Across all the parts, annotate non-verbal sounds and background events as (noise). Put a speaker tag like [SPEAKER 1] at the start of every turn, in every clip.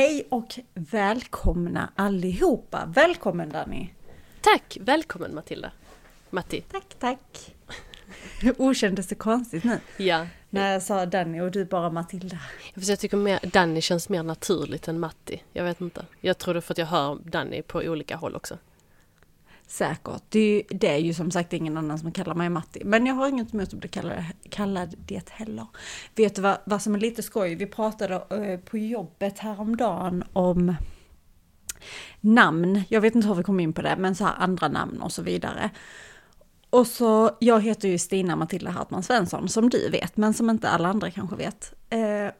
[SPEAKER 1] Hej och välkomna allihopa. Välkommen Danny.
[SPEAKER 2] Tack! Välkommen Matilda. Matti.
[SPEAKER 1] Tack, tack. (laughs) Oh, kändes det konstigt nu?
[SPEAKER 2] Ja.
[SPEAKER 1] När jag sa Danny och du bara Matilda.
[SPEAKER 2] Jag, tycker mer, Danny känns mer naturligt än Matti. Jag vet inte. Jag tror det för att jag hör Danny på olika håll också.
[SPEAKER 1] Säkert. Det är, ju, det är ju som sagt ingen annan som kallar mig Matti. Men jag har inget emot att bli kallad, kallad det heller. Vet du vad, vad som är lite skoj? Vi pratade eh, på jobbet häromdagen om namn. Jag vet inte hur vi kom in på det, men så här andra namn och så vidare. Och så, jag heter ju Stina Matilda Hartman Svensson, som du vet, men som inte alla andra kanske vet. Eh,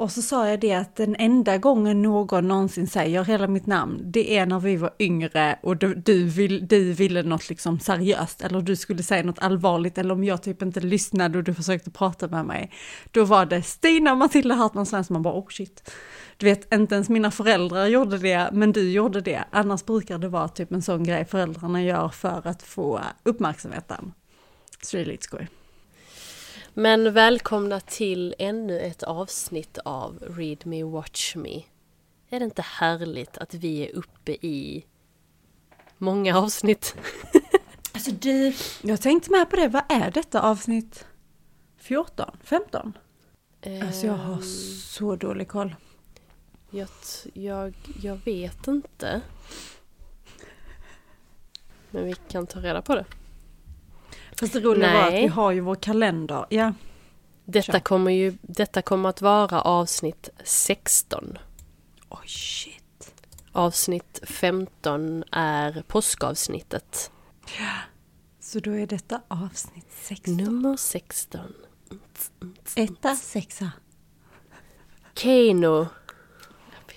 [SPEAKER 1] och så sa jag det att den enda gången någon någonsin säger hela mitt namn, det är när vi var yngre och du, du, vill, du ville något liksom seriöst, eller du skulle säga något allvarligt, eller om jag typ inte lyssnade och du försökte prata med mig. Då var det Stina Matilda Hartman Svensson, man bara oh shit. Du vet, inte ens mina föräldrar gjorde det, men du gjorde det. Annars brukar det vara typ en sån grej föräldrarna gör för att få uppmärksamheten. Så det är lite skoj.
[SPEAKER 2] Men välkomna till ännu ett avsnitt av Read Me Watch Me. Är det inte härligt att vi är uppe i många avsnitt? (laughs)
[SPEAKER 1] Alltså du, jag tänkte med på det, vad är detta avsnitt 14? 15? Alltså jag har
[SPEAKER 2] Ehm,
[SPEAKER 1] så dålig koll.
[SPEAKER 2] jag, jag, jag vet inte. Men vi kan ta reda på det.
[SPEAKER 1] Fast det roliga var att
[SPEAKER 2] Nej.
[SPEAKER 1] vi har ju vår kalender. Ja,
[SPEAKER 2] Detta
[SPEAKER 1] Kör.
[SPEAKER 2] kommer ju, detta kommer att vara avsnitt 16.
[SPEAKER 1] oj shit.
[SPEAKER 2] Avsnitt 15 är påskavsnittet.
[SPEAKER 1] Så då är detta avsnitt 16.
[SPEAKER 2] Nummer 16.
[SPEAKER 1] Etta, sexa.
[SPEAKER 2] Keino.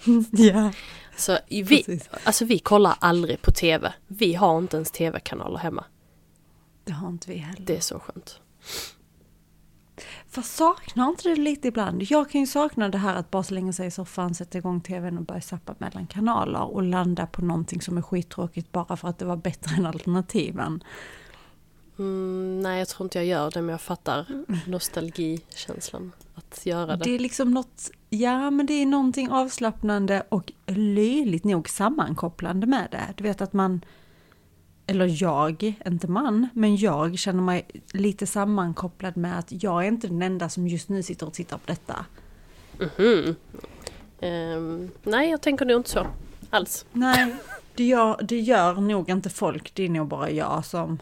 [SPEAKER 2] (laughs)
[SPEAKER 1] Ja,
[SPEAKER 2] Så vi,
[SPEAKER 1] Precis.
[SPEAKER 2] alltså vi kollar aldrig på TV. Vi har inte ens TV-kanaler hemma.
[SPEAKER 1] Det har inte vi heller.
[SPEAKER 2] Det är så skönt.
[SPEAKER 1] Fast saknar inte det lite ibland? Jag kan ju sakna det här att bara slänga sig i soffan, sätta igång tvn och börja zappa mellan kanaler och landa på någonting som är skittråkigt bara för att det var bättre än alternativen.
[SPEAKER 2] Mm, nej, jag tror inte jag gör det, men jag fattar nostalgikänslan att göra det.
[SPEAKER 1] Det är liksom något, ja men det är någonting avslappnande och löjligt nog sammankopplande med det. Du vet att man, eller jag, inte man, men jag känner mig lite sammankopplad med att jag är inte den enda som just nu sitter och tittar på detta.
[SPEAKER 2] Mhm. Ehm, nej, jag tänker nog inte så alls.
[SPEAKER 1] Nej, det gör, det gör nog inte folk, det är nog bara jag som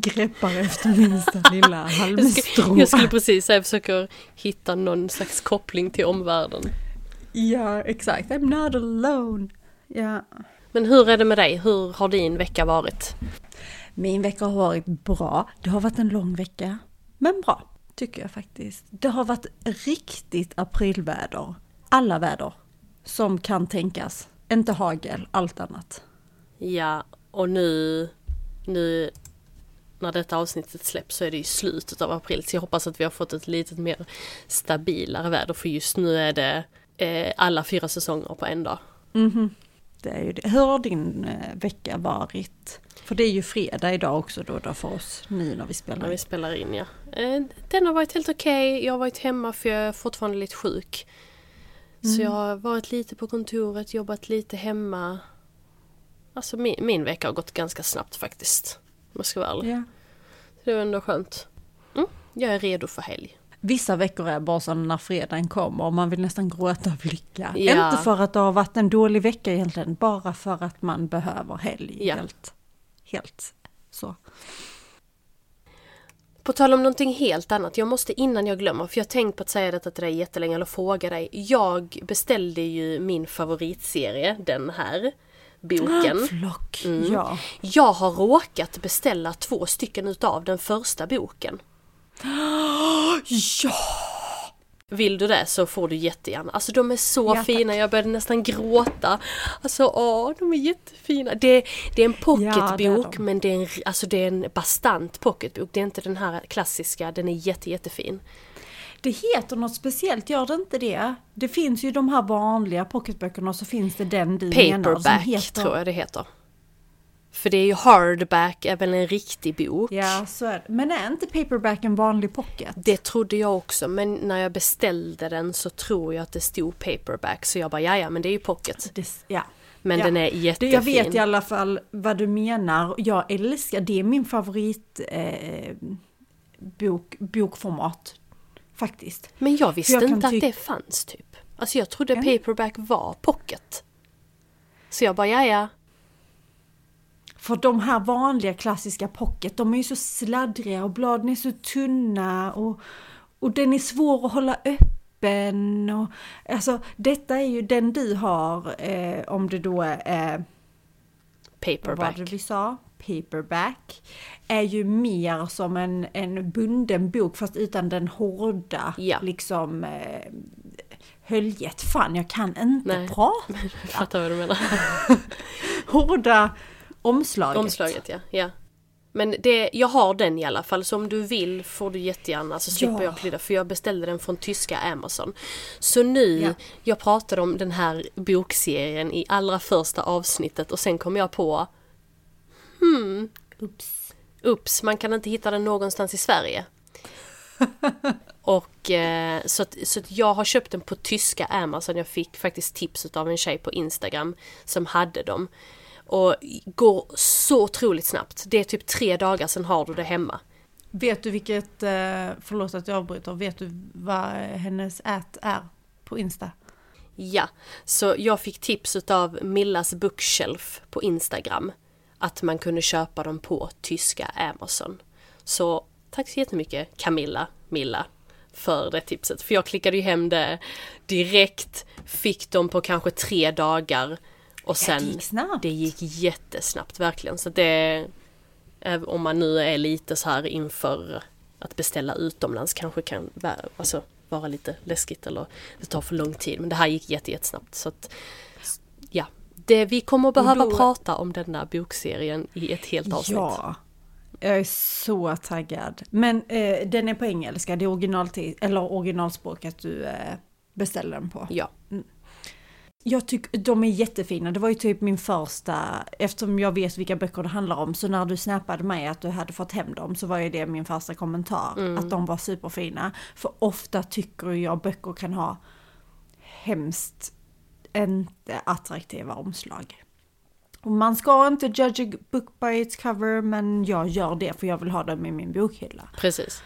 [SPEAKER 1] greppar efter minsta (laughs) lilla halmstrå.
[SPEAKER 2] jag skulle precis säga, jag försöker hitta någon slags koppling till omvärlden.
[SPEAKER 1] Ja, exakt. I'm not alone. Ja.
[SPEAKER 2] Men hur är det med dig? Hur har din vecka varit?
[SPEAKER 1] Min vecka har varit bra. Det har varit en lång vecka, men bra tycker jag faktiskt. Det har varit riktigt aprilväder. Alla väder som kan tänkas. Inte hagel, allt annat.
[SPEAKER 2] Ja, och nu, nu när detta avsnittet släpps så är det i slutet av april. Så jag hoppas att vi har fått ett lite mer stabilare väder. För just nu är det eh, alla fyra säsonger på en dag.
[SPEAKER 1] Mhm. Det är ju det. Hur har din eh, vecka varit? För det är ju fredag idag också då, då för oss nu när vi spelar.
[SPEAKER 2] När vi spelar in ja. Eh, den har varit helt okej. Jag har varit hemma för jag är fortfarande lite sjuk. Så jag har varit lite på kontoret, jobbat lite hemma. Alltså min, min vecka har gått ganska snabbt faktiskt. Om jag ska vara ärlig.
[SPEAKER 1] Ja.
[SPEAKER 2] Det var ändå skönt. Mm, jag är redo för helg.
[SPEAKER 1] Vissa veckor är bara sådana när fredagen kommer och man vill nästan gråta av lycka.
[SPEAKER 2] Ja.
[SPEAKER 1] Inte för att det har varit en dålig vecka egentligen, bara för att man behöver helg.
[SPEAKER 2] Ja.
[SPEAKER 1] Helt, helt så.
[SPEAKER 2] På tal om någonting helt annat, jag måste innan jag glömmer, för jag har tänkt på att säga detta till dig jättelänge, eller fråga dig. Jag beställde ju min favoritserie, den här boken. (gasps)
[SPEAKER 1] Flock,
[SPEAKER 2] Mm.
[SPEAKER 1] ja.
[SPEAKER 2] Jag har råkat beställa två stycken utav den första boken.
[SPEAKER 1] Ja!
[SPEAKER 2] Vill du det så får du jättegärna. Alltså de är så
[SPEAKER 1] Ja, tack.
[SPEAKER 2] fina, jag började nästan gråta. Alltså åh, de är jättefina. Det, det är en
[SPEAKER 1] Ja,
[SPEAKER 2] pocketbok
[SPEAKER 1] de.
[SPEAKER 2] men det är, en, alltså, det är en bastant pocketbok. Det är inte den här klassiska, den är jätte, jättefin.
[SPEAKER 1] Det heter något speciellt, gör det inte det? Det finns ju de här vanliga pocketböckerna och så finns det den du menar som
[SPEAKER 2] Paperback tror jag det heter. För det är ju hardback, är väl en riktig bok.
[SPEAKER 1] Ja, så är det. Men är inte paperback en vanlig pocket?
[SPEAKER 2] Det trodde jag också, men när jag beställde den så tror jag att det stod paperback. Så jag bara, ja men det är ju pocket.
[SPEAKER 1] Det, ja.
[SPEAKER 2] Men
[SPEAKER 1] Ja.
[SPEAKER 2] den är jättefin.
[SPEAKER 1] jag vet i alla fall vad du menar. Jag älskar, det är min favorit eh, bok, bokformat. Faktiskt.
[SPEAKER 2] Men jag visste
[SPEAKER 1] jag
[SPEAKER 2] inte att det fanns typ. Alltså jag trodde
[SPEAKER 1] Ja.
[SPEAKER 2] paperback var pocket. Så jag bara, ja ja.
[SPEAKER 1] För de här vanliga klassiska pocket, de är ju så sladdriga och bladen är så tunna och, och den är svår att hålla öppen. Och, alltså detta är ju den du har, eh, om det då är, vad var
[SPEAKER 2] Paperback.
[SPEAKER 1] det vi sa? Paperback. Är ju mer som en, en bunden bok fast utan den hårda
[SPEAKER 2] Ja.
[SPEAKER 1] liksom eh, höljet. Fan, jag kan inte
[SPEAKER 2] Nej.
[SPEAKER 1] prata. (laughs)
[SPEAKER 2] Jag fattar vad du menar. (laughs)
[SPEAKER 1] Hårda omslaget.
[SPEAKER 2] Omslaget ja. ja. Men det, jag har den i alla fall, så om du vill får du jättegärna så slipper
[SPEAKER 1] Ja.
[SPEAKER 2] jag klidda för jag beställde den från tyska Amazon. Så nu,
[SPEAKER 1] Ja.
[SPEAKER 2] jag pratade om den här bokserien i allra första avsnittet och sen kom jag på
[SPEAKER 1] Ups.
[SPEAKER 2] Ups, man kan inte hitta den någonstans i Sverige. (laughs) och eh, så, att, så att jag har köpt den på tyska Amazon. Jag fick faktiskt tips av en tjej på Instagram som hade dem. Och går så otroligt snabbt. Det är typ tre dagar sen har du det hemma.
[SPEAKER 1] Vet du vilket, eh, förlåt att jag avbryter, vet du vad hennes ät är på Insta?
[SPEAKER 2] Ja, så jag fick tips av Millas Bookshelf på Instagram. Att man kunde köpa dem på tyska Amazon. Så tack så jättemycket Camilla, Milla, för det tipset. För jag klickade ju hem det direkt, fick dem på kanske tre dagar. Och sen,
[SPEAKER 1] det gick snabbt.
[SPEAKER 2] det gick jättesnabbt verkligen. Så det, om man nu är lite så här inför att beställa utomlands kanske kan vara, alltså, vara lite läskigt eller det tar för lång tid. Men det här gick jätte, jättesnabbt. Så att, ja, det, vi kommer att behöva
[SPEAKER 1] då-
[SPEAKER 2] prata om denna bokserien i ett helt avsnitt.
[SPEAKER 1] Ja. Jag är så taggad. Men eh, den är på engelska, det är originaltid, eller originalspråket du eh, beställer den på.
[SPEAKER 2] Ja.
[SPEAKER 1] Jag tycker de är jättefina. Det var ju typ min första, eftersom jag vet vilka böcker det handlar om, så när du snappade mig att du hade fått hem dem så var ju det min första kommentar. Att de var superfina. För ofta tycker jag böcker kan ha hemskt inte attraktiva omslag. Man ska inte judge a book by its cover, men jag gör det för jag vill ha dem i min bokhylla.
[SPEAKER 2] Precis.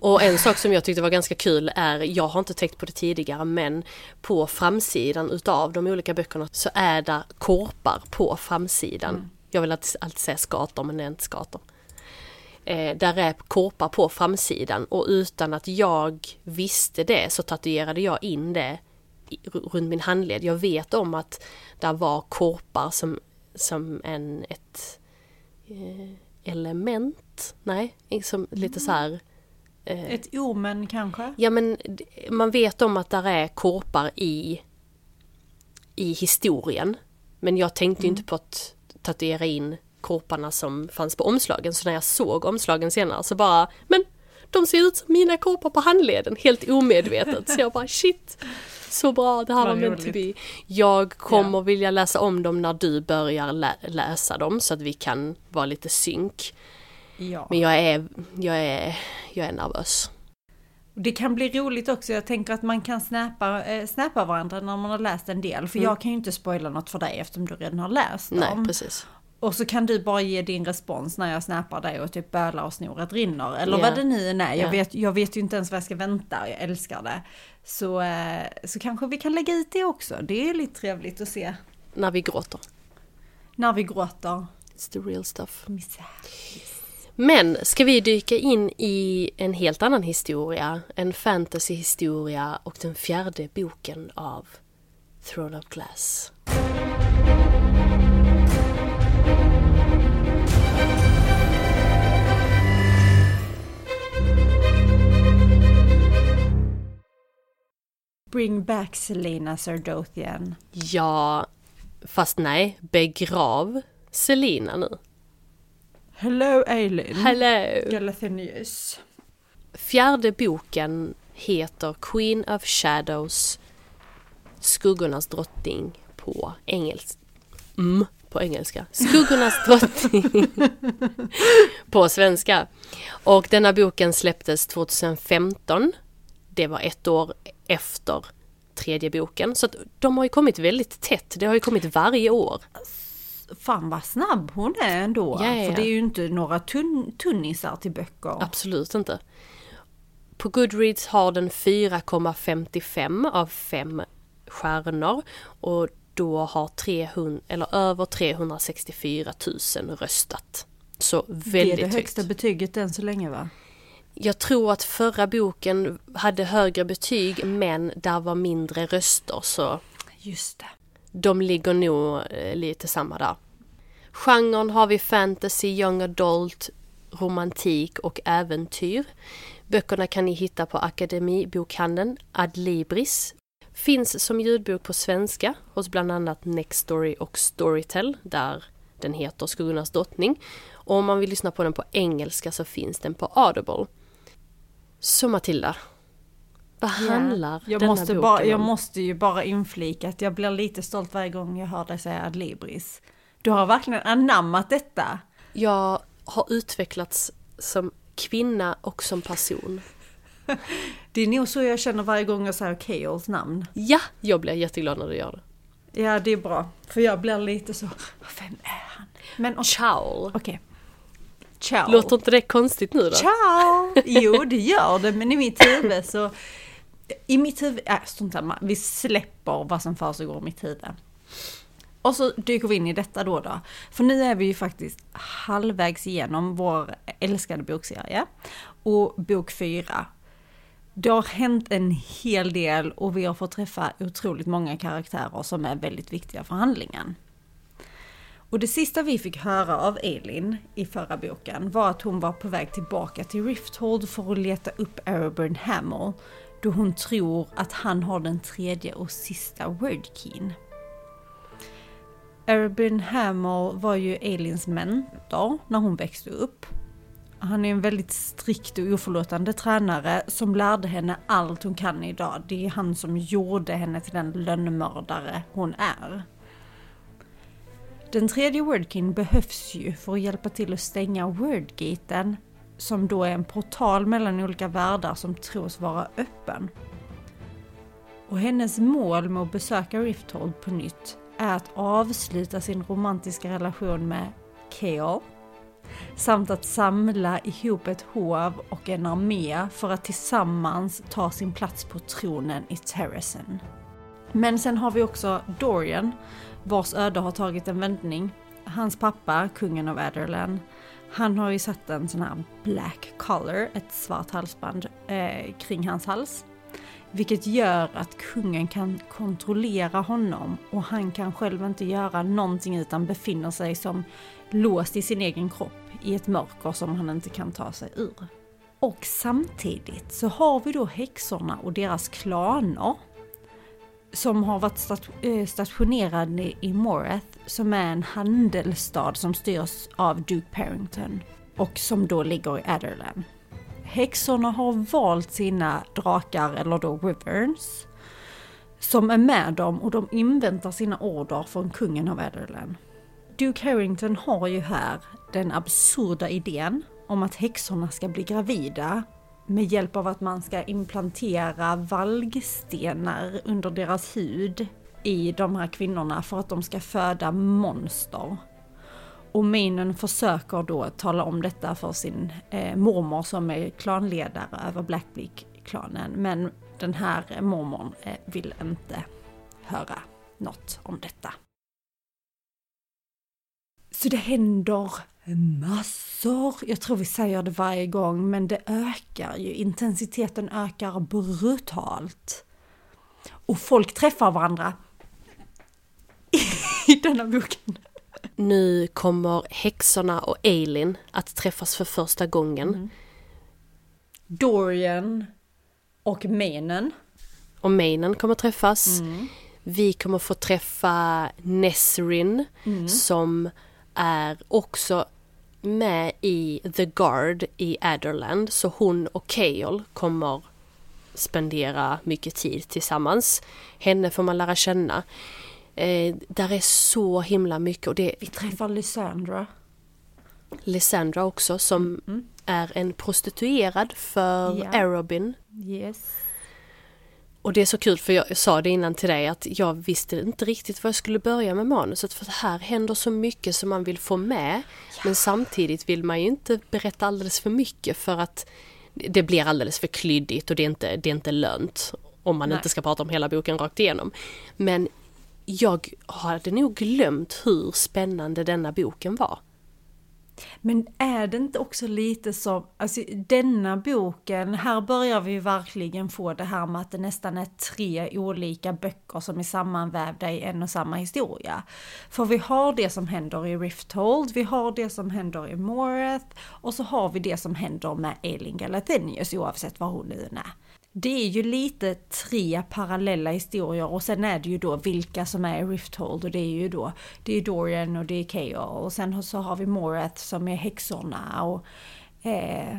[SPEAKER 2] Och en sak som jag tyckte var ganska kul är, jag har inte tänkt på det tidigare, men på framsidan utav de olika böckerna så är det korpar på framsidan. Jag vill alltid, alltid säga skator, men det är inte skator. Eh, där är korpar på framsidan och utan att jag visste det så tatuerade jag in det runt min handled. Jag vet om att där var korpar som, som en, ett eh, element, nej, som lite så här eh,
[SPEAKER 1] Ett omen kanske?
[SPEAKER 2] Ja men man vet om att där är korpar i, i historien. Men jag tänkte ju inte på att tatuera in korparna som fanns på omslagen. Så när jag såg omslagen senare så bara, men de ser ut som mina korpar på handleden, helt omedvetet. Så jag bara shit, så bra, det här var meant to be. Jag kommer vilja läsa om dem när du börjar lä- läsa dem så att vi kan vara lite synk.
[SPEAKER 1] Ja.
[SPEAKER 2] Men jag är, jag är, jag är nervös.
[SPEAKER 1] Det kan bli roligt också, jag tänker att man kan snappa, eh, snappa varandra när man har läst en del. För jag kan ju inte spoila något för dig eftersom du redan har läst
[SPEAKER 2] Nej,
[SPEAKER 1] dem.
[SPEAKER 2] precis.
[SPEAKER 1] Och så kan du bara ge din respons när jag snappar dig och typ bölar och snoret rinner. Eller
[SPEAKER 2] Ja.
[SPEAKER 1] vad det nu än är. Jag,
[SPEAKER 2] Ja.
[SPEAKER 1] vet, jag vet ju inte ens vad jag ska vänta, jag älskar det. Så, eh, så kanske vi kan lägga ut det också. Det är lite trevligt att se.
[SPEAKER 2] När vi gråter.
[SPEAKER 1] När vi gråter.
[SPEAKER 2] It's the real stuff.
[SPEAKER 1] Misär.
[SPEAKER 2] Men ska vi dyka in i en helt annan historia, en fantasyhistoria och den fjärde boken av Throne of Glass.
[SPEAKER 1] Bring back Selena Sardothian.
[SPEAKER 2] Ja, fast nej, begrav Selina nu.
[SPEAKER 1] Hello Eileen.
[SPEAKER 2] Hello!
[SPEAKER 1] Galathenius.
[SPEAKER 2] Fjärde boken heter Queen of Shadows, Skuggornas drottning på, engelsk, mm, på engelska. Skuggornas (laughs) drottning på svenska. Och denna boken släpptes 2015. Det var ett år efter tredje boken. Så att de har ju kommit väldigt tätt. Det har ju kommit varje år.
[SPEAKER 1] Fan vad snabb hon är ändå.
[SPEAKER 2] Ja, ja, ja.
[SPEAKER 1] För det är ju inte några tunn, tunnisar till böcker.
[SPEAKER 2] Absolut inte. På Goodreads har den 4,55 av 5 stjärnor och då har 300, eller över 364 000 röstat. Så väldigt
[SPEAKER 1] det är det
[SPEAKER 2] högt.
[SPEAKER 1] högsta betyget än så länge va?
[SPEAKER 2] Jag tror att förra boken hade högre betyg men där var mindre röster så
[SPEAKER 1] Just det.
[SPEAKER 2] de ligger nog eh, lite samma där. Genren har vi fantasy, young adult, romantik och äventyr. Böckerna kan ni hitta på Akademibokhandeln Adlibris. Finns som ljudbok på svenska hos bland annat Nextory och Storytel där den heter Skuggornas drottning. Och om man vill lyssna på den på engelska så finns den på Audible. Så Matilda, vad handlar
[SPEAKER 1] jag
[SPEAKER 2] denna
[SPEAKER 1] måste,
[SPEAKER 2] boken
[SPEAKER 1] bara, jag
[SPEAKER 2] om?
[SPEAKER 1] måste ju bara inflika att jag blir lite stolt varje gång jag hör dig säga Adlibris. Du har verkligen anammat detta.
[SPEAKER 2] Jag har utvecklats som kvinna och som person. (laughs)
[SPEAKER 1] Det är nog så jag känner varje gång jag säger Keols namn.
[SPEAKER 2] Ja, jag blir jätteglad när du gör det.
[SPEAKER 1] Ja, det är bra. För jag blir lite så, vem är han? Men okej.
[SPEAKER 2] Ciao!
[SPEAKER 1] Ciao.
[SPEAKER 2] Låter inte det konstigt nu då?
[SPEAKER 1] Ciao! (laughs) Jo, det gör det, men i mitt huvud så... I mitt huvud, äh, sånt där, vi släpper vad som försiggår i mitt huvud. Och så dyker vi in i detta då då. För nu är vi ju faktiskt halvvägs igenom vår älskade bokserie. Och bok fyra. Det har hänt en hel del och vi har fått träffa otroligt många karaktärer som är väldigt viktiga för handlingen. Och det sista vi fick höra av Elin i förra boken var att hon var på väg tillbaka till Rifthold för att leta upp Aragorn Hamel då hon tror att han har den tredje och sista wordkeyn. Aragorn Hamel var ju Elins mentor när hon växte upp. Han är en väldigt strikt och oförlåtande tränare som lärde henne allt hon kan idag. Det är han som gjorde henne till den lönnmördare hon är. Den tredje Wordkin behövs ju för att hjälpa till att stänga Wordgaten som då är en portal mellan olika världar som tros vara öppen. Och hennes mål med att besöka Rifthold på nytt är att avsluta sin romantiska relation med Keo samt att samla ihop ett hov och en armé för att tillsammans ta sin plats på tronen i Terrasen. Men sen har vi också Dorian vars öde har tagit en vändning. Hans pappa, kungen av Adderland, han har ju satt en sån här black collar, ett svart halsband, eh, kring hans hals. Vilket gör att kungen kan kontrollera honom och han kan själv inte göra någonting utan befinner sig som låst i sin egen kropp i ett mörker som han inte kan ta sig ur. Och samtidigt så har vi då häxorna och deras klaner som har varit eh, stationerad i Morath som är en handelsstad som styrs av Duke Parrington och som då ligger i Adderland. Häxorna har valt sina drakar, eller då wyverns, som är med dem och de inväntar sina order från kungen av Adderland. Duke Harrington har ju här den absurda idén om att häxorna ska bli gravida med hjälp av att man ska implantera valgstenar under deras hud i de här kvinnorna för att de ska föda monster. Och Mainen försöker då tala om detta för sin eh, mormor som är klanledare över Blackbeak-klanen. Men den här mormorn eh, vill inte höra något om detta. Så det händer massor. Jag tror vi säger det varje gång, men det ökar ju. Intensiteten ökar brutalt. Och folk träffar varandra (laughs) i denna boken.
[SPEAKER 2] Nu kommer häxorna och Eileen att träffas för första gången.
[SPEAKER 1] Mm. Dorian och Mainen.
[SPEAKER 2] Och Mainen kommer träffas. Vi kommer få träffa Nesrin som är också med i The Guard i Adderland. Så hon och Kael kommer spendera mycket tid tillsammans. Henne får man lära känna. Eh, där är så himla mycket och det
[SPEAKER 1] Vi träffar Lysandra.
[SPEAKER 2] Lysandra också som
[SPEAKER 1] Mm.
[SPEAKER 2] är en prostituerad för
[SPEAKER 1] Ja.
[SPEAKER 2] Arobin.
[SPEAKER 1] Yes.
[SPEAKER 2] Och det är så kul för jag sa det innan till dig att jag visste inte riktigt var jag skulle börja med manuset för här händer så mycket som man vill få med. Men samtidigt vill man ju inte berätta alldeles för mycket för att det blir alldeles för klyddigt och det är inte, det är inte lönt. Om man
[SPEAKER 1] Nej.
[SPEAKER 2] inte ska prata om hela boken rakt igenom. Men jag hade nog glömt hur spännande denna boken var.
[SPEAKER 1] Men är det inte också lite som, alltså denna boken, här börjar vi verkligen få det här med att det nästan är tre olika böcker som är sammanvävda i en och samma historia. För vi har det som händer i Rifthold, vi har det som händer i Moreth och så har vi det som händer med Elin Galatenius oavsett var hon nu är. Det är ju lite tre parallella historier och sen är det ju då vilka som är i Rifthold och det är ju då det är Dorian och det är Kael och sen så har vi Morath som är häxorna och eh,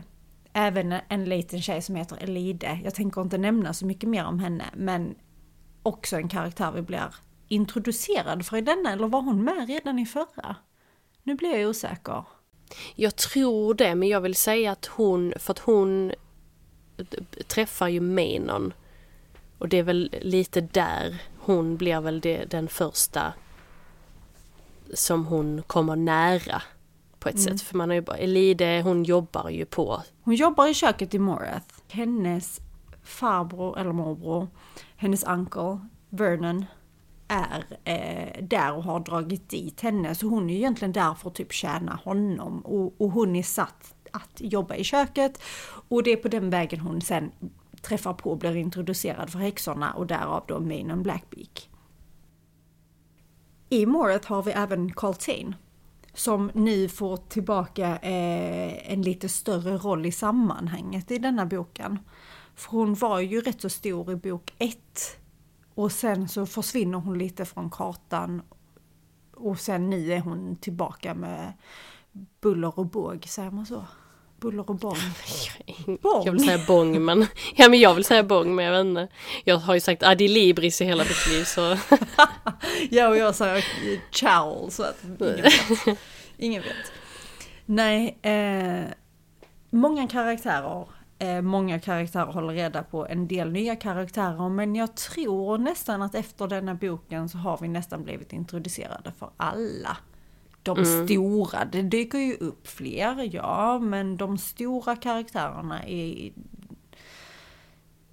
[SPEAKER 1] även en liten tjej som heter Elide. Jag tänker inte nämna så mycket mer om henne men också en karaktär vi blir introducerad för i denna eller var hon med redan i förra? Nu blir jag osäker.
[SPEAKER 2] Jag tror det, men jag vill säga att hon, för att hon träffar ju Manon. Och det är väl lite där hon blir väl det, den första som hon kommer nära på ett sätt. För man har ju bara, Elide hon jobbar ju på,
[SPEAKER 1] Hon jobbar i köket i Moreth. Hennes farbror eller morbror, hennes uncle Vernon är eh, där och har dragit dit henne. Så hon är ju egentligen där för att typ tjäna honom. Och, och hon är satt att jobba i köket. Och det är på den vägen hon sen träffar på och blir introducerad för häxorna och därav då Manon Blackbeak. I Morath har vi även Coltane som nu får tillbaka eh, en lite större roll i sammanhanget i denna boken. För hon var ju rätt så stor i bok 1 och sen så försvinner hon lite från kartan och sen nu är hon tillbaka med buller och båg, säger man så? Buller och bång. Bång?
[SPEAKER 2] jag vill säga bång men, ja men jag vill säga bång men jag vet inte. Jag har ju sagt adilibris i hela mitt liv så, (laughs)
[SPEAKER 1] Ja, och jag säger chowl så att ingen vet. (laughs) Ingen vet. Nej, eh, många karaktärer. Eh, många karaktärer håller reda på en del nya karaktärer men jag tror nästan att efter denna boken så har vi nästan blivit introducerade för alla. De stora, det dyker ju upp fler, ja, men de stora karaktärerna i,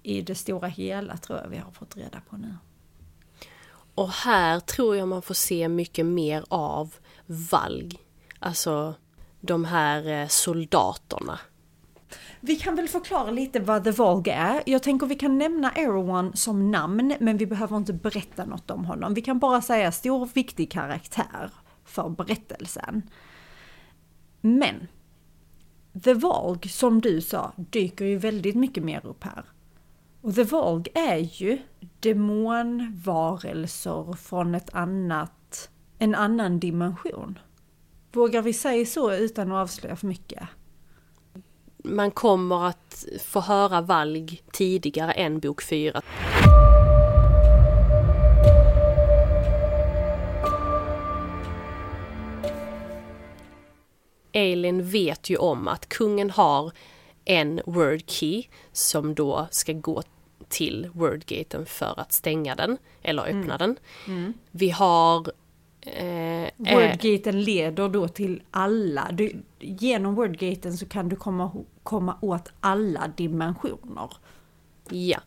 [SPEAKER 1] i det stora hela tror jag vi har fått reda på nu.
[SPEAKER 2] Och här tror jag man får se mycket mer av Valg. Alltså de här eh, soldaterna.
[SPEAKER 1] Vi kan väl förklara lite vad The Vogue är. Jag tänker vi kan nämna Erewhon som namn, men vi behöver inte berätta något om honom. Vi kan bara säga stor viktig karaktär för berättelsen. Men The Vogue, som du sa, dyker ju väldigt mycket mer upp här. Och The Vogue är ju demonvarelser från ett annat, en annan dimension. Vågar vi säga så utan att avslöja för mycket?
[SPEAKER 2] Man kommer att få höra Valg tidigare än bok 4. Elin vet ju om att kungen har en word key som då ska gå till wordgaten för att stänga den eller öppna den. Vi har eh, eh,
[SPEAKER 1] Wordgaten leder då till alla. Du, genom Wordgaten så kan du komma, komma åt alla dimensioner.
[SPEAKER 2] Ja.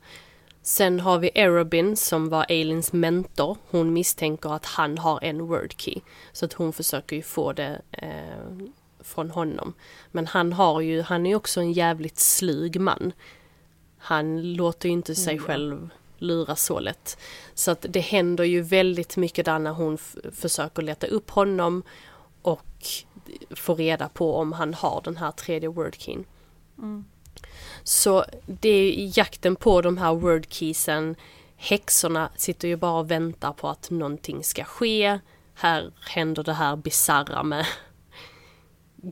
[SPEAKER 2] Sen har vi Erobin som var Ailins mentor. Hon misstänker att han har en word key. Så att hon försöker ju få det eh, från honom. Men han har ju, han är också en jävligt slug man. Han låter ju inte sig själv luras så lätt. Så att det händer ju väldigt mycket där när hon försöker leta upp honom och få reda på om han har den här tredje wordkeyn. Så det är jakten på de här wordkeysen. Häxorna sitter ju bara och väntar på att någonting ska ske. Här händer det här bizarra med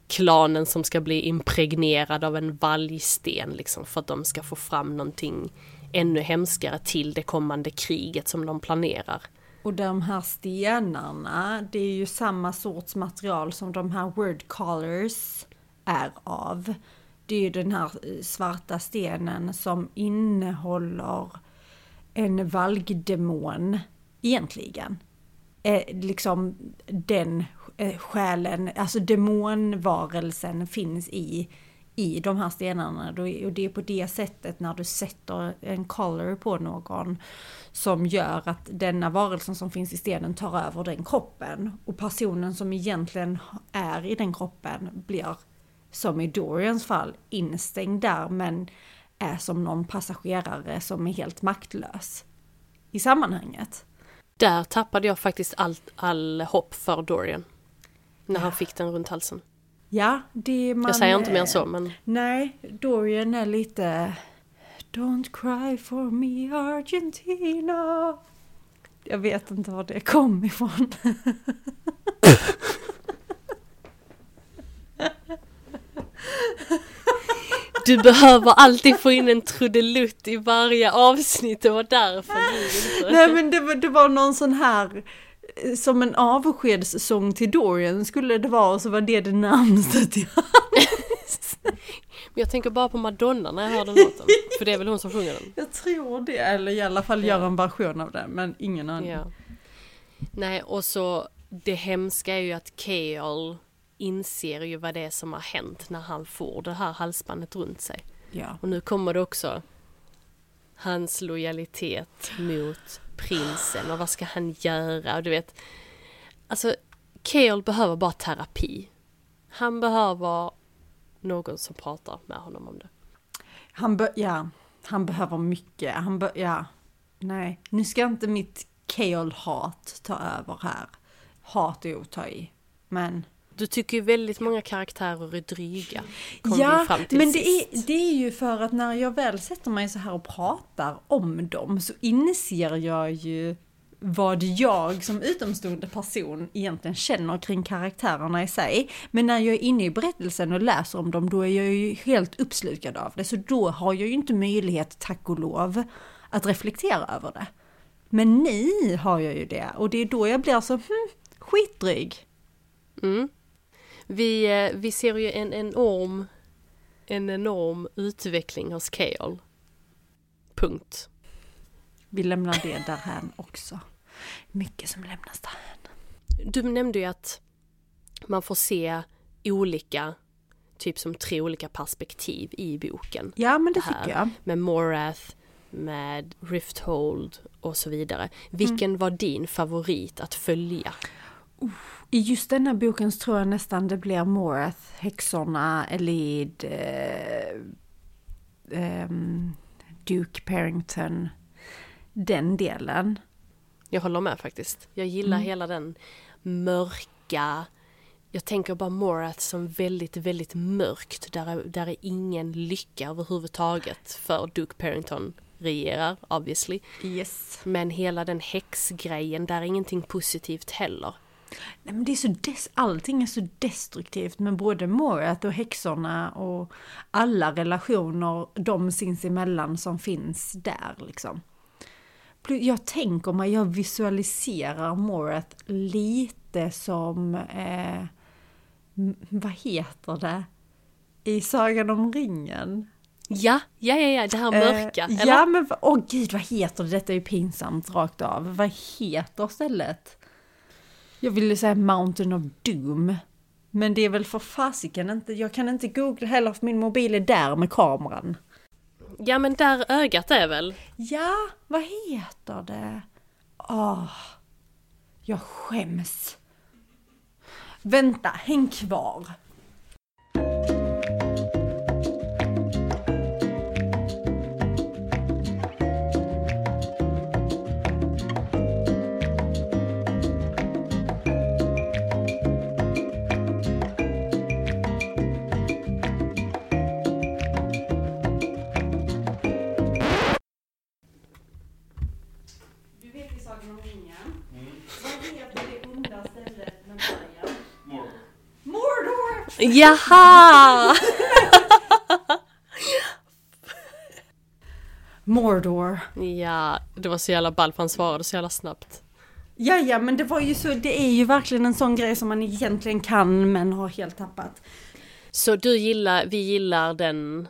[SPEAKER 2] klanen som ska bli impregnerad av en valgsten liksom för att de ska få fram någonting ännu hemskare till det kommande kriget som de planerar.
[SPEAKER 1] Och de här stenarna, det är ju samma sorts material som de här word colors är av. Det är ju den här eh, svarta stenen som innehåller en valgdemon egentligen. Eh, liksom den Eh, själen, alltså demonvarelsen finns i, i de här stenarna. Och det är på det sättet när du sätter en color på någon som gör att denna varelsen som finns i stenen tar över den kroppen. Och personen som egentligen är i den kroppen blir, som i Dorians fall, instängd där men är som någon passagerare som är helt maktlös i sammanhanget.
[SPEAKER 2] Där tappade jag faktiskt allt, all hopp för Dorian. När han fick den runt halsen.
[SPEAKER 1] Ja, det man...
[SPEAKER 2] Jag säger inte mer än så men...
[SPEAKER 1] Nej, Dorian är lite... Don't cry for me Argentina. Jag vet inte var det kom ifrån.
[SPEAKER 2] Du behöver alltid få in en trudelutt i varje avsnitt, det var därför du
[SPEAKER 1] inte... Nej men det var, det var någon sån här, eh, som en avskedssång till Dorian skulle det vara, och så var det det närmaste (laughs) till
[SPEAKER 2] Jag tänker bara på Madonna när jag hör den låten, för det är väl hon som sjunger den?
[SPEAKER 1] Jag tror det, eller i alla fall ja. gör en version av den, men ingen aning. Ja.
[SPEAKER 2] Nej, och så det hemska är ju att Keol inser ju vad det är som har hänt när han får det här halsbandet runt sig.
[SPEAKER 1] Ja.
[SPEAKER 2] Och nu kommer det också hans lojalitet mot prinsen och vad ska han göra och du vet. Alltså, Keol behöver bara terapi. Han behöver någon som pratar med honom om det.
[SPEAKER 1] Han, be ja, han behöver mycket. Han be ja, nej, nu ska inte mitt Keol-hat ta över här. Hat är att ta i, men
[SPEAKER 2] du tycker ju väldigt många karaktärer är dryga.
[SPEAKER 1] Ja, men det är, det är ju för att när jag väl sätter mig så här och pratar om dem så inser jag ju vad jag som utomstående person egentligen känner kring karaktärerna i sig. Men när jag är inne i berättelsen och läser om dem, då är jag ju helt uppslukad av det. Så då har jag ju inte möjlighet, tack och lov, att reflektera över det. Men ni har jag ju det, och det är då jag blir så, hm, skitdryg.
[SPEAKER 2] Mm. Vi, eh, vi ser ju en enorm, en enorm utveckling hos Keol. Punkt.
[SPEAKER 1] Vi lämnar det därhän också. Mycket som lämnas därhän.
[SPEAKER 2] Du nämnde ju att man får se olika, typ som tre olika perspektiv i boken.
[SPEAKER 1] Ja men det, det tycker jag.
[SPEAKER 2] Med Morath, med Rifthold och så vidare. Vilken mm. var din favorit att följa?
[SPEAKER 1] I just denna boken tror jag nästan det blir Morath, häxorna, Elid, eh, eh, Duke Parrington, den delen.
[SPEAKER 2] Jag håller med faktiskt. Jag gillar mm. hela den mörka, jag tänker bara Morath som väldigt, väldigt mörkt. Där är, där är ingen lycka överhuvudtaget för Duke Parrington regerar obviously.
[SPEAKER 1] Yes.
[SPEAKER 2] Men hela den häxgrejen, där är ingenting positivt heller.
[SPEAKER 1] Nej, men det är så des allting är så destruktivt med både Morat och häxorna och alla relationer de sinsemellan som finns där liksom. Jag tänker mig, jag visualiserar Morat lite som, eh, vad heter det, i Sagan om ringen.
[SPEAKER 2] Ja, ja, ja, ja, det här mörka.
[SPEAKER 1] Eh, ja, men åh oh, gud, vad heter det? Detta är ju pinsamt rakt av. Vad heter stället? Jag ville säga Mountain of Doom. Men det är väl för fasiken inte, jag kan inte googla heller för min mobil är där med kameran.
[SPEAKER 2] Ja men där ögat är väl?
[SPEAKER 1] Ja, vad heter det? Åh, oh, jag skäms. Vänta, häng kvar.
[SPEAKER 2] Jaha!
[SPEAKER 1] Mordor.
[SPEAKER 2] Ja, det var så jävla ball för han svarade så jävla snabbt.
[SPEAKER 1] Ja, ja, men det var ju så, det är ju verkligen en sån grej som man egentligen kan men har helt tappat.
[SPEAKER 2] Så du gillar, vi gillar den,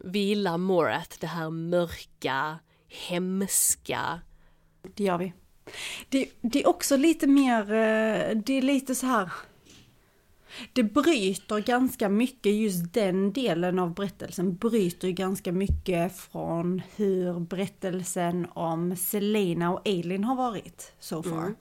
[SPEAKER 2] vi gillar Morat, det här mörka, hemska.
[SPEAKER 1] Det gör vi. Det, det är också lite mer, eh, det är lite så här, det bryter ganska mycket, just den delen av berättelsen bryter ganska mycket från hur berättelsen om Selena och Eileen har varit so far. Mm.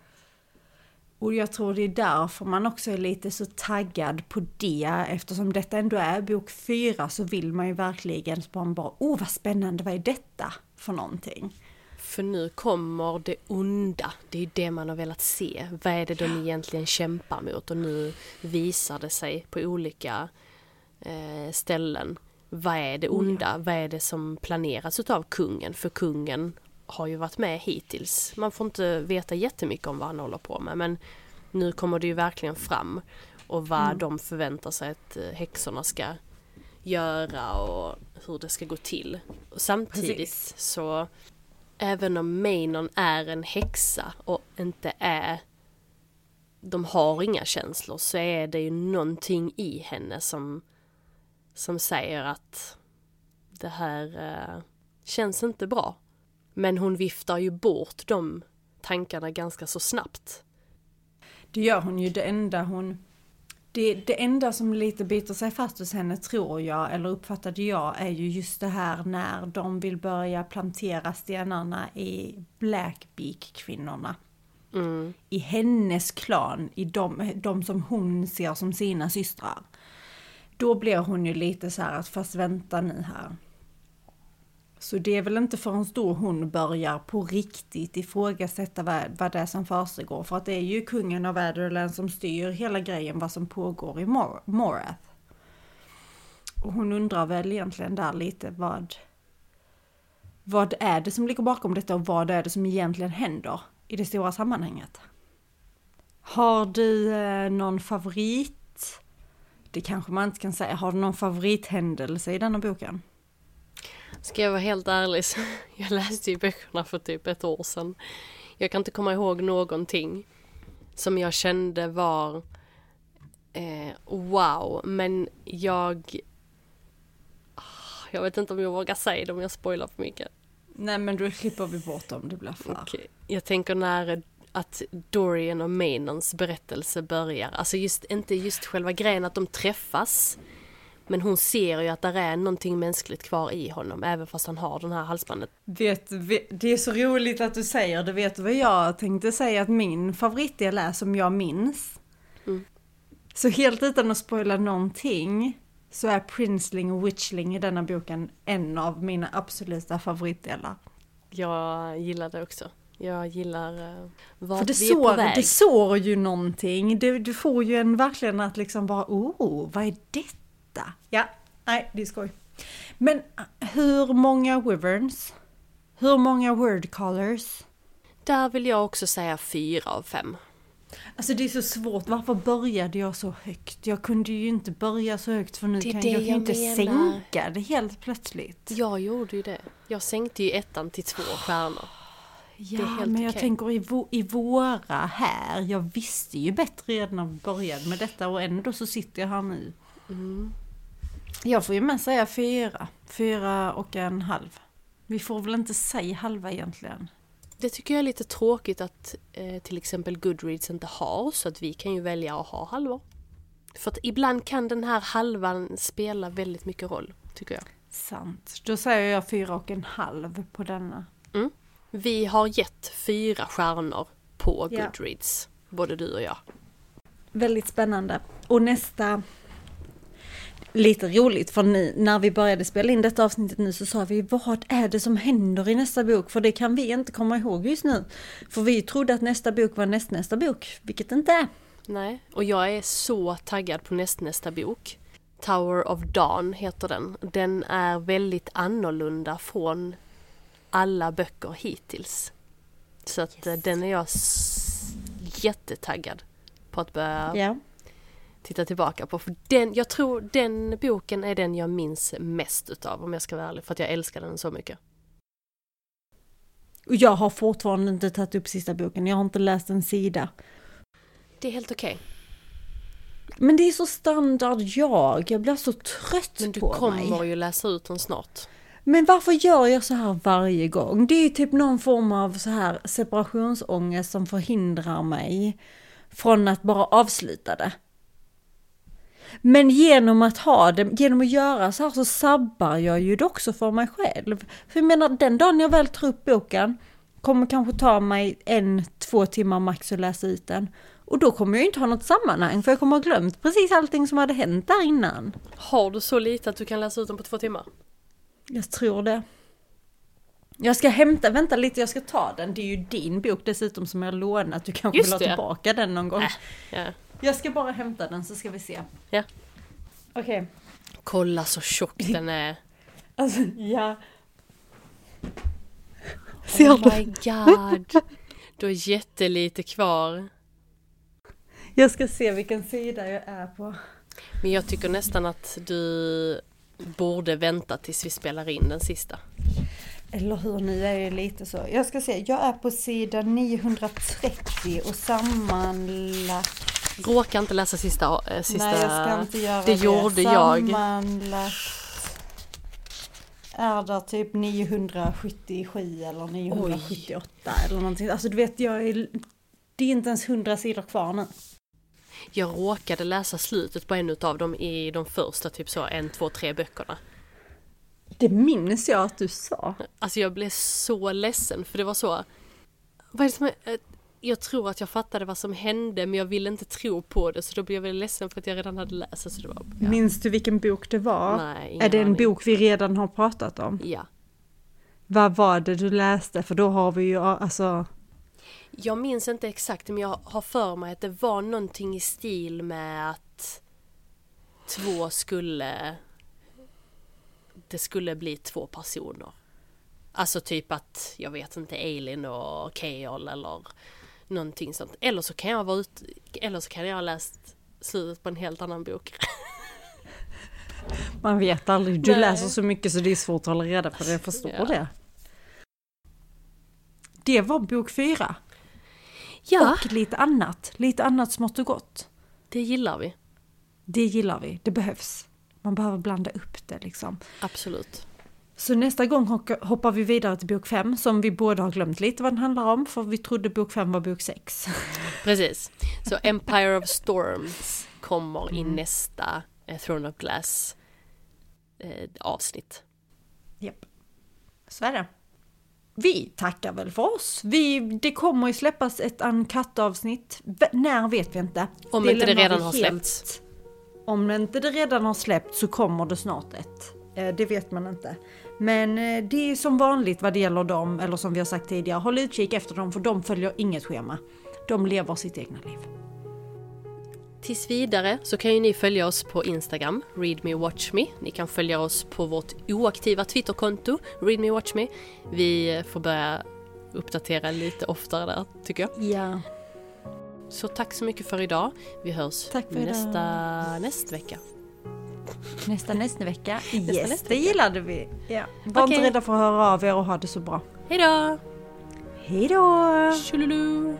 [SPEAKER 1] Och jag tror det är därför man också är lite så taggad på det. Eftersom detta ändå är bok fyra så vill man ju verkligen bara, oh vad spännande, vad är detta för någonting?
[SPEAKER 2] För nu kommer det onda, det är det man har velat se. Vad är det de egentligen kämpar mot? Och nu visar det sig på olika eh, ställen. Vad är det onda? Vad är det som planeras utav kungen? För kungen har ju varit med hittills. Man får inte veta jättemycket om vad han håller på med men nu kommer det ju verkligen fram och vad mm. de förväntar sig att eh, häxorna ska göra och hur det ska gå till. Och samtidigt Precis. så även om Mainon är en häxa och inte är de har inga känslor så är det ju någonting i henne som som säger att det här eh, känns inte bra. Men hon viftar ju bort de tankarna ganska så snabbt.
[SPEAKER 1] Det gör hon ju. Det enda hon... Det, det enda som lite biter sig fast hos henne tror jag, eller uppfattade jag, är ju just det här när de vill börja plantera stenarna i Blackbeak-kvinnorna. Mm. I hennes klan, i de, de som hon ser som sina systrar. Då blir hon ju lite så här att fast vänta nu här. Så det är väl inte förrän då hon börjar på riktigt ifrågasätta vad, vad det är som försiggår. För att det är ju kungen av Adderland som styr hela grejen vad som pågår i Mor Morath. Och hon undrar väl egentligen där lite vad, vad är det som ligger bakom detta och vad är det som egentligen händer i det stora sammanhanget. Har du eh, någon favorit? Det kanske man inte kan säga. Har du någon favorithändelse i denna boken?
[SPEAKER 2] Ska jag vara helt ärlig så (laughs) jag läste ju böckerna för typ ett år sedan. Jag kan inte komma ihåg någonting som jag kände var eh, wow, men jag jag vet inte om jag vågar säga det om jag spoilar för mycket.
[SPEAKER 1] Nej men då klipper vi bort om det blir för.
[SPEAKER 2] Okay. Jag tänker när att Dorian och Mainons berättelse börjar, alltså just inte just själva grejen att de träffas men hon ser ju att det är någonting mänskligt kvar i honom, även fast han har den här halsbandet.
[SPEAKER 1] Vet, det är så roligt att du säger det. Vet du vad jag tänkte säga att min favoritdel är som jag minns? Mm. Så helt utan att spoila någonting så är Princeling och Witchling i denna boken en av mina absoluta favoritdelar.
[SPEAKER 2] Jag gillar det också. Jag gillar uh, vart
[SPEAKER 1] För det
[SPEAKER 2] vi är på väg.
[SPEAKER 1] Det sår ju någonting. Du, du får ju en verkligen att liksom bara, oh, vad är detta? Åtta. Ja, nej det är skoj. Men hur många wyverns? Hur många word colors?
[SPEAKER 2] Där vill jag också säga fyra av fem.
[SPEAKER 1] Alltså det är så svårt, varför började jag så högt? Jag kunde ju inte börja så högt för nu kan jag, jag kan inte menar. sänka det helt plötsligt.
[SPEAKER 2] Jag gjorde ju det. Jag sänkte ju ettan till två stjärnor.
[SPEAKER 1] Ja, men jag okay. tänker i, i våra här, jag visste ju bättre redan när vi började med detta och ändå så sitter jag här nu. Mm. Jag får ju med säga fyra. Fyra och en halv. Vi får väl inte säga halva egentligen.
[SPEAKER 2] Det tycker jag är lite tråkigt att eh, till exempel Goodreads inte har, så att vi kan ju välja att ha halvor. För att ibland kan den här halvan spela väldigt mycket roll, tycker jag.
[SPEAKER 1] Sant. Då säger jag fyra och en halv på denna.
[SPEAKER 2] Mm. Vi har gett fyra stjärnor på Goodreads, ja. både du och jag.
[SPEAKER 1] Väldigt spännande. Och nästa lite roligt för ni, när vi började spela in detta avsnittet nu så sa vi vad är det som händer i nästa bok? För det kan vi inte komma ihåg just nu. För vi trodde att nästa bok var nästnästa bok, vilket det inte är.
[SPEAKER 2] Nej, och jag är så taggad på nästnästa bok. Tower of Dawn heter den. Den är väldigt annorlunda från alla böcker hittills. Så att yes. den är jag jättetaggad på att börja yeah titta tillbaka på. För den, jag tror den boken är den jag minns mest utav om jag ska vara ärlig. För att jag älskar den så mycket.
[SPEAKER 1] Och jag har fortfarande inte tagit upp sista boken, jag har inte läst en sida.
[SPEAKER 2] Det är helt okej.
[SPEAKER 1] Men det är så standard jag, jag blir så trött
[SPEAKER 2] Men du
[SPEAKER 1] på
[SPEAKER 2] kommer
[SPEAKER 1] mig.
[SPEAKER 2] ju läsa ut den snart.
[SPEAKER 1] Men varför gör jag så här varje gång? Det är typ någon form av så här separationsångest som förhindrar mig från att bara avsluta det. Men genom att ha det, genom att göra så här så sabbar jag ju det också för mig själv. För jag menar, den dagen jag väl tar upp boken kommer kanske ta mig en, två timmar max att läsa ut den. Och då kommer jag inte ha något sammanhang för jag kommer ha glömt precis allting som hade hänt där innan.
[SPEAKER 2] Har du så lite att du kan läsa ut den på två timmar?
[SPEAKER 1] Jag tror det. Jag ska hämta, vänta lite, jag ska ta den. Det är ju din bok dessutom som jag lånat. Du kanske
[SPEAKER 2] Just
[SPEAKER 1] vill ha
[SPEAKER 2] det.
[SPEAKER 1] tillbaka den någon gång.
[SPEAKER 2] Äh, ja.
[SPEAKER 1] Jag ska bara hämta den så ska vi se.
[SPEAKER 2] Ja.
[SPEAKER 1] Okej.
[SPEAKER 2] Kolla så tjock den är. (laughs)
[SPEAKER 1] Alltså, ja. Ser
[SPEAKER 2] oh
[SPEAKER 1] du?
[SPEAKER 2] my god. Du har jättelite kvar.
[SPEAKER 1] Jag ska se vilken sida jag är på.
[SPEAKER 2] Men jag tycker nästan att du borde vänta tills vi spelar in den sista.
[SPEAKER 1] Eller hur, nu är det lite så. Jag ska se, jag är på sida 930 och sammanlagt...
[SPEAKER 2] Råka inte läsa sista... Äh, sista
[SPEAKER 1] Nej, jag ska inte göra
[SPEAKER 2] det
[SPEAKER 1] det.
[SPEAKER 2] gjorde jag.
[SPEAKER 1] Sammanlagt är det typ 977 eller 978 eller någonting. Alltså du vet, jag är... Det är inte ens 100 sidor kvar nu.
[SPEAKER 2] Jag råkade läsa slutet på en utav dem i de första typ så en, två, tre böckerna.
[SPEAKER 1] Det minns jag att du sa.
[SPEAKER 2] Alltså jag blev så ledsen för det var så... Vad är det som är, jag tror att jag fattade vad som hände men jag ville inte tro på det så då blev jag väldigt ledsen för att jag redan hade läst. Så det var, ja.
[SPEAKER 1] Minns du vilken bok det var?
[SPEAKER 2] Nej,
[SPEAKER 1] är det en
[SPEAKER 2] aning.
[SPEAKER 1] bok vi redan har pratat om?
[SPEAKER 2] Ja.
[SPEAKER 1] Vad var det du läste? För då har vi ju alltså...
[SPEAKER 2] Jag minns inte exakt men jag har för mig att det var någonting i stil med att två skulle... Det skulle bli två personer. Alltså typ att, jag vet inte, Eileen och Keol eller någonting sånt. Eller så kan jag vara ut, eller så kan jag ha läst slutet på en helt annan bok. (laughs)
[SPEAKER 1] Man vet aldrig. Du
[SPEAKER 2] Nej.
[SPEAKER 1] läser så mycket så det är svårt att hålla reda på det. Jag förstår
[SPEAKER 2] Ja.
[SPEAKER 1] det. Det var bok fyra.
[SPEAKER 2] Ja,
[SPEAKER 1] Och lite annat. Lite annat smått och gott.
[SPEAKER 2] det gillar vi.
[SPEAKER 1] Det gillar vi. Det behövs. Man behöver blanda upp det liksom.
[SPEAKER 2] Absolut.
[SPEAKER 1] Så nästa gång hoppar vi vidare till bok fem som vi båda har glömt lite vad den handlar om för vi trodde bok fem var bok sex. (laughs)
[SPEAKER 2] Precis. Så Empire of Storms kommer i
[SPEAKER 1] Mm.
[SPEAKER 2] nästa eh, Throne of Glass eh, avsnitt.
[SPEAKER 1] Japp. Så är det. Vi tackar väl för oss. Vi, det kommer ju släppas ett uncut-avsnitt. V- när vet vi inte.
[SPEAKER 2] Om inte det redan har släppts.
[SPEAKER 1] Om inte det redan har släppts så kommer det snart ett. Eh, Det vet man inte. Men eh, det är som vanligt vad det gäller dem, eller som vi har sagt tidigare, håll utkik efter dem för de följer inget schema. De lever sitt egna liv.
[SPEAKER 2] Tills vidare så kan ju ni följa oss på Instagram, readmewatchme. Ni kan följa oss på vårt oaktiva Twitterkonto, readmewatchme. Vi får börja uppdatera lite oftare där, tycker jag.
[SPEAKER 1] Ja.
[SPEAKER 2] Så tack så mycket för idag. Vi hörs
[SPEAKER 1] idag.
[SPEAKER 2] nästa, nästa vecka.
[SPEAKER 1] Nästa nästa vecka. Yes,
[SPEAKER 2] nästa
[SPEAKER 1] det
[SPEAKER 2] vecka.
[SPEAKER 1] gillade vi. Ja. Var
[SPEAKER 2] Okej.
[SPEAKER 1] inte rädda för att höra av er och ha det så bra.
[SPEAKER 2] Hejdå!
[SPEAKER 1] Hej då!
[SPEAKER 2] Tjolulu!